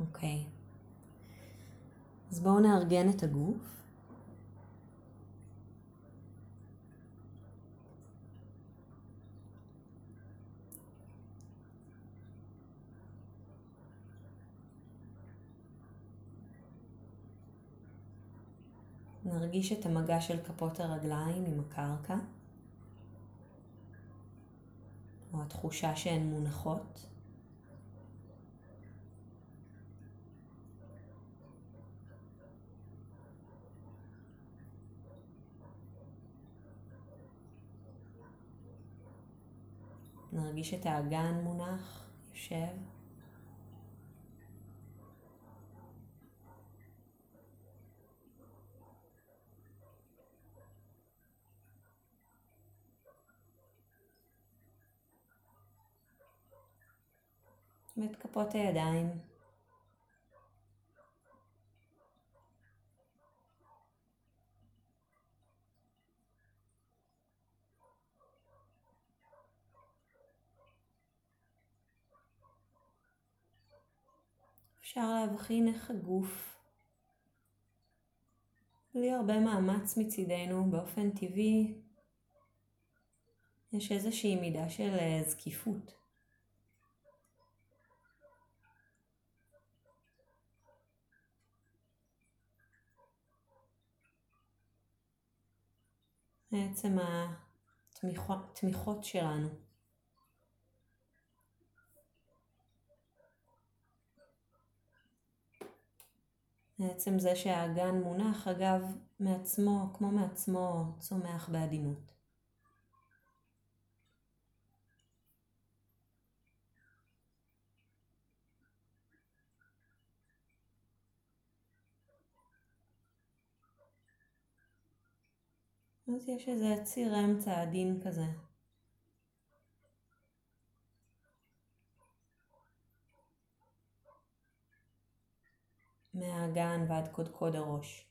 אוקיי. אז בואו נארגן את הגוף. נרגיש את המגע של כפות הרגליים עם הקרקע, או התחושה שהן מונחות. נרגיש את האגן מונח, יושב. ואת כפות הידיים. אפשר להבחין איך הגוף, בלי הרבה מאמץ מצידנו, באופן טבעי, יש איזושהי מידה של אה, זקיפות. בעצם התמיכות שלנו. בעצם זה שהאגן מונח, אגב, מעצמו, כמו מעצמו, צומח בעדינות. אז יש איזה ציר אמצע עדין כזה. מהאגן ועד קודקוד הראש.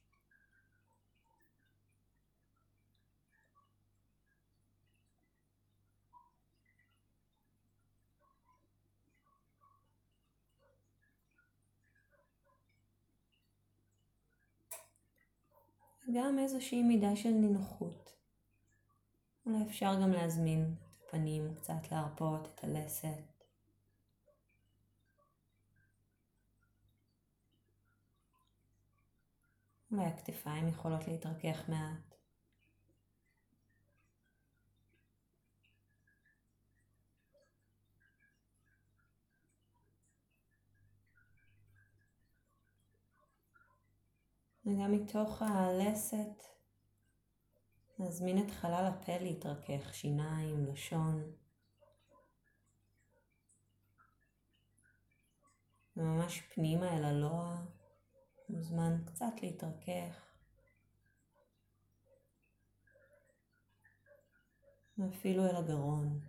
גם איזושהי מידה של נינוחות. אולי אפשר גם להזמין את הפנים קצת להרפות, את הלסת. אולי הכתפיים יכולות להתרכך מעט. וגם מתוך הלסת נזמין את חלל הפה להתרכך, שיניים, לשון. וממש פנימה אל הלוע, מוזמן קצת להתרכך. ואפילו אל הגרון.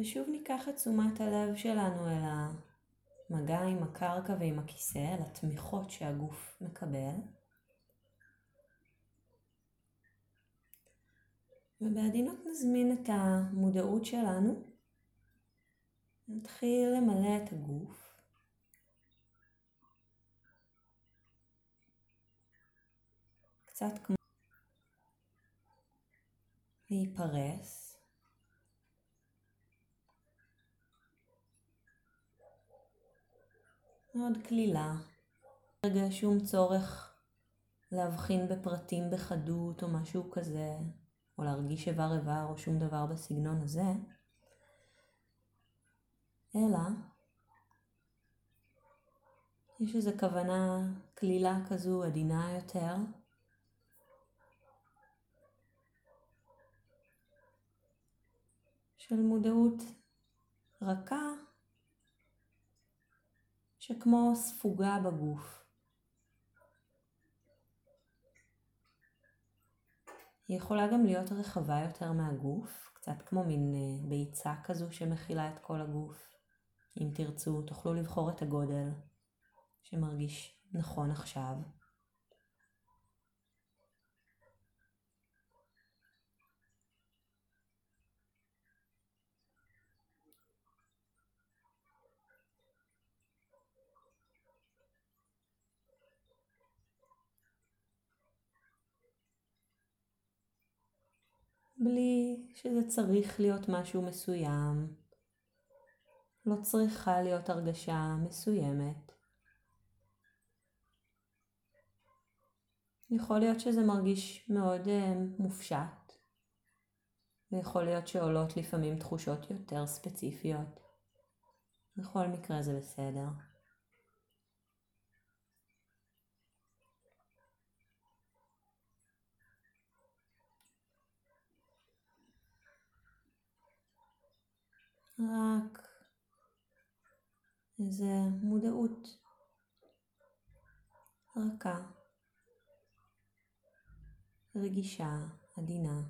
ושוב ניקח את תשומת הלב שלנו אל המגע עם הקרקע ועם הכיסא, אל התמיכות שהגוף מקבל. ובעדינות נזמין את המודעות שלנו, נתחיל למלא את הגוף. קצת כמו להיפרס. מאוד קלילה. רגע שום צורך להבחין בפרטים בחדות או משהו כזה, או להרגיש איבר איבר או שום דבר בסגנון הזה, אלא יש איזו כוונה קלילה כזו, עדינה יותר. של מודעות רכה שכמו ספוגה בגוף. היא יכולה גם להיות רחבה יותר מהגוף, קצת כמו מין אה, ביצה כזו שמכילה את כל הגוף. אם תרצו, תוכלו לבחור את הגודל שמרגיש נכון עכשיו. בלי שזה צריך להיות משהו מסוים. לא צריכה להיות הרגשה מסוימת. יכול להיות שזה מרגיש מאוד uh, מופשט, ויכול להיות שעולות לפעמים תחושות יותר ספציפיות. בכל מקרה זה בסדר. רק איזה מודעות רכה, רגישה, עדינה.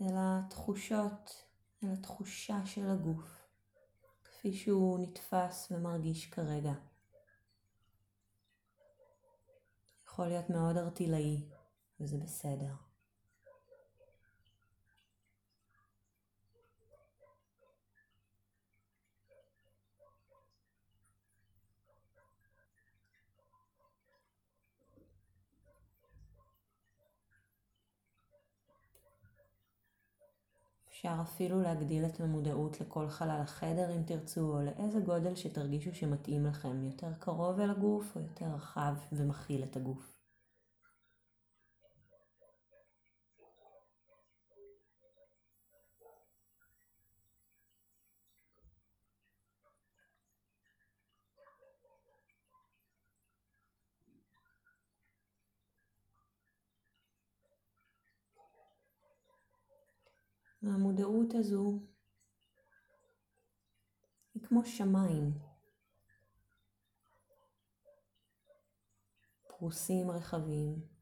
אל התחושות, אל התחושה של הגוף, כפי שהוא נתפס ומרגיש כרגע. יכול להיות מאוד ארטילאי, וזה בסדר. אפשר אפילו להגדיל את המודעות לכל חלל החדר אם תרצו, או לאיזה גודל שתרגישו שמתאים לכם, יותר קרוב אל הגוף או יותר רחב ומכיל את הגוף. והמודעות הזו היא כמו שמיים. פרוסים רחבים.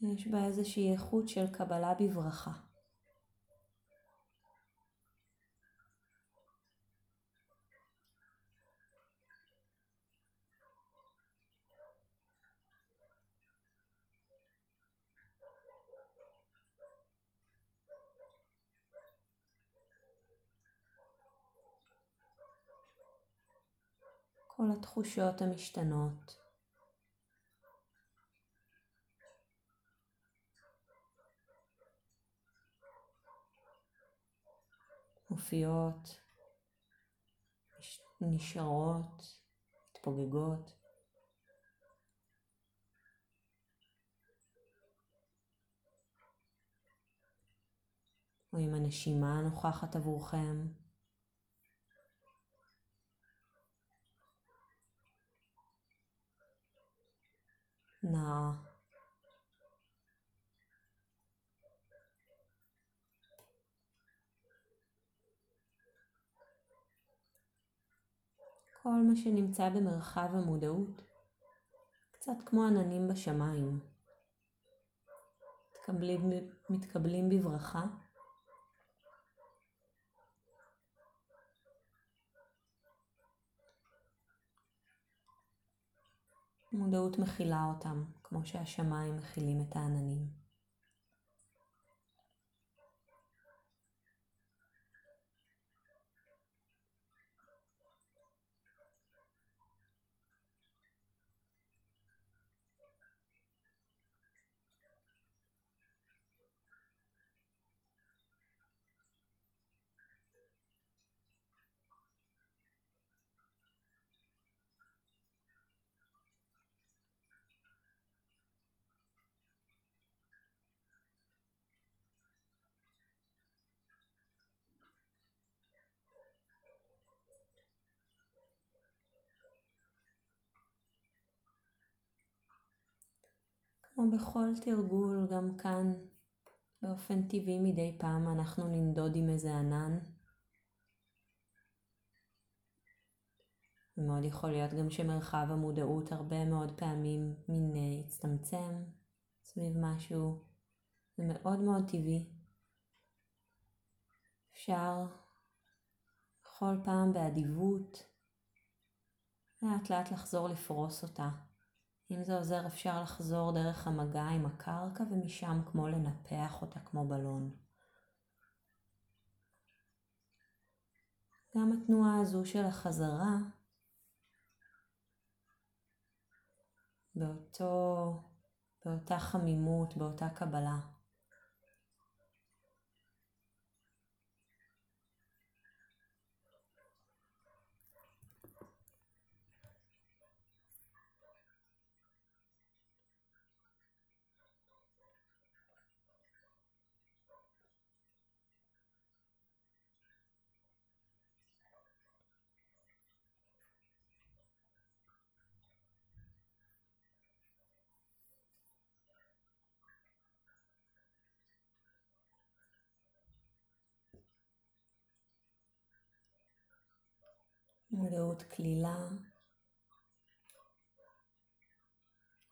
יש בה איזושהי איכות של קבלה בברכה. כל התחושות המשתנות. מופיעות, נשארות, מתפוגגות. או אם הנשימה נוכחת עבורכם. נעה. כל מה שנמצא במרחב המודעות, קצת כמו עננים בשמיים, מתקבלים, מתקבלים בברכה. מודעות מכילה אותם, כמו שהשמיים מכילים את העננים. כמו בכל תרגול, גם כאן באופן טבעי מדי פעם אנחנו ננדוד עם איזה ענן. ומאוד יכול להיות גם שמרחב המודעות הרבה מאוד פעמים מין הצטמצם סביב משהו. זה מאוד מאוד טבעי. אפשר בכל פעם באדיבות לאט לאט לחזור לפרוס אותה. אם זה עוזר אפשר לחזור דרך המגע עם הקרקע ומשם כמו לנפח אותה כמו בלון. גם התנועה הזו של החזרה באותו, באותה חמימות, באותה קבלה. מודעות כלילה,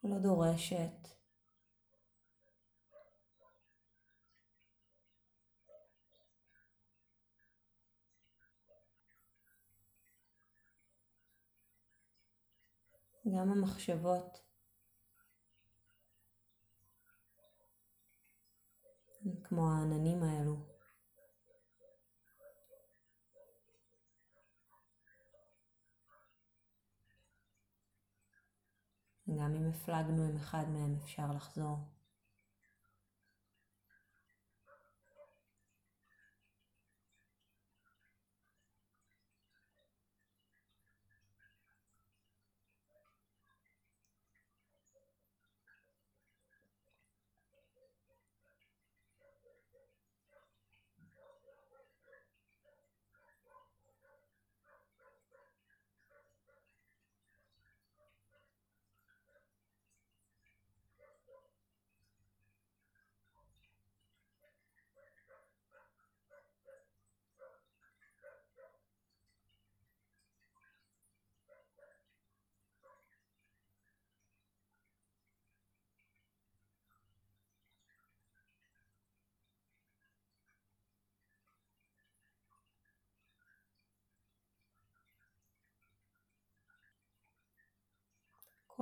לא דורשת. גם המחשבות כמו העננים האלו. גם אם הפלגנו עם אחד מהם אפשר לחזור.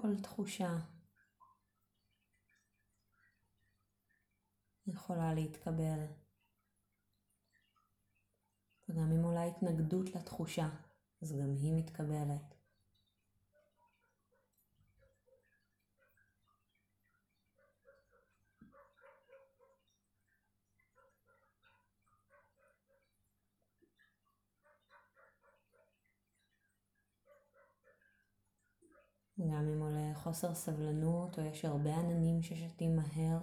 כל תחושה יכולה להתקבל. וגם אם עולה התנגדות לתחושה, אז גם היא מתקבלת. גם אם עולה חוסר סבלנות או יש הרבה עננים ששתים מהר.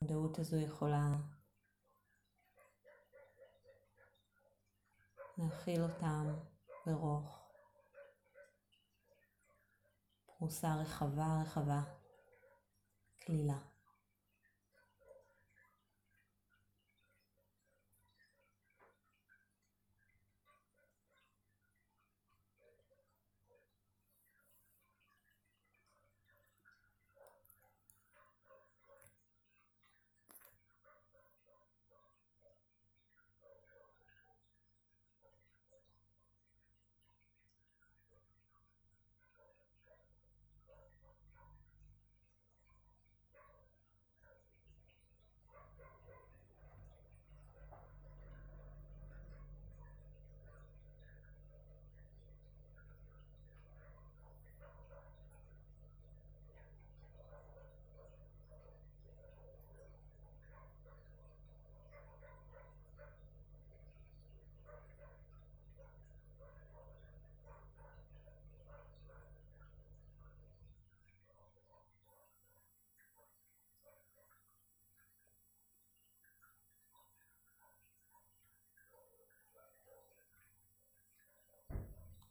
המודעות הזו יכולה להכיל אותם ברוך. פרוסה רחבה רחבה, כלילה.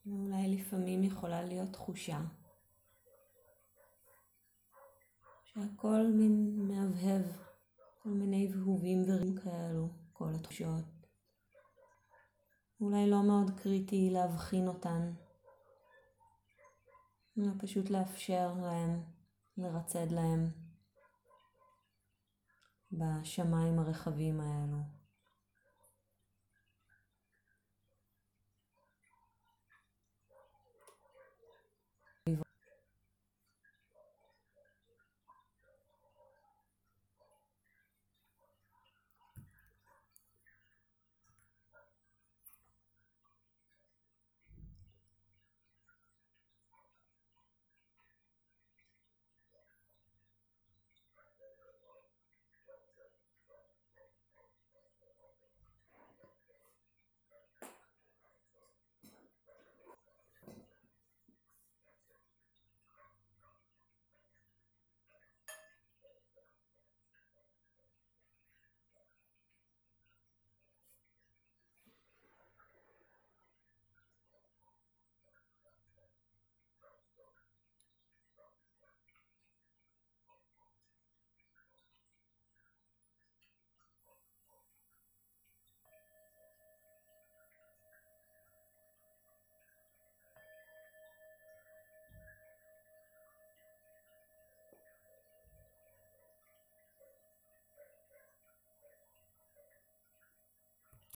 ואולי לפעמים יכולה להיות תחושה שהכל מין מהבהב, כל מיני הבהובים ורים כאלו, כל התחושות. אולי לא מאוד קריטי להבחין אותן, אלא פשוט לאפשר להם, לרצד להם בשמיים הרחבים האלו.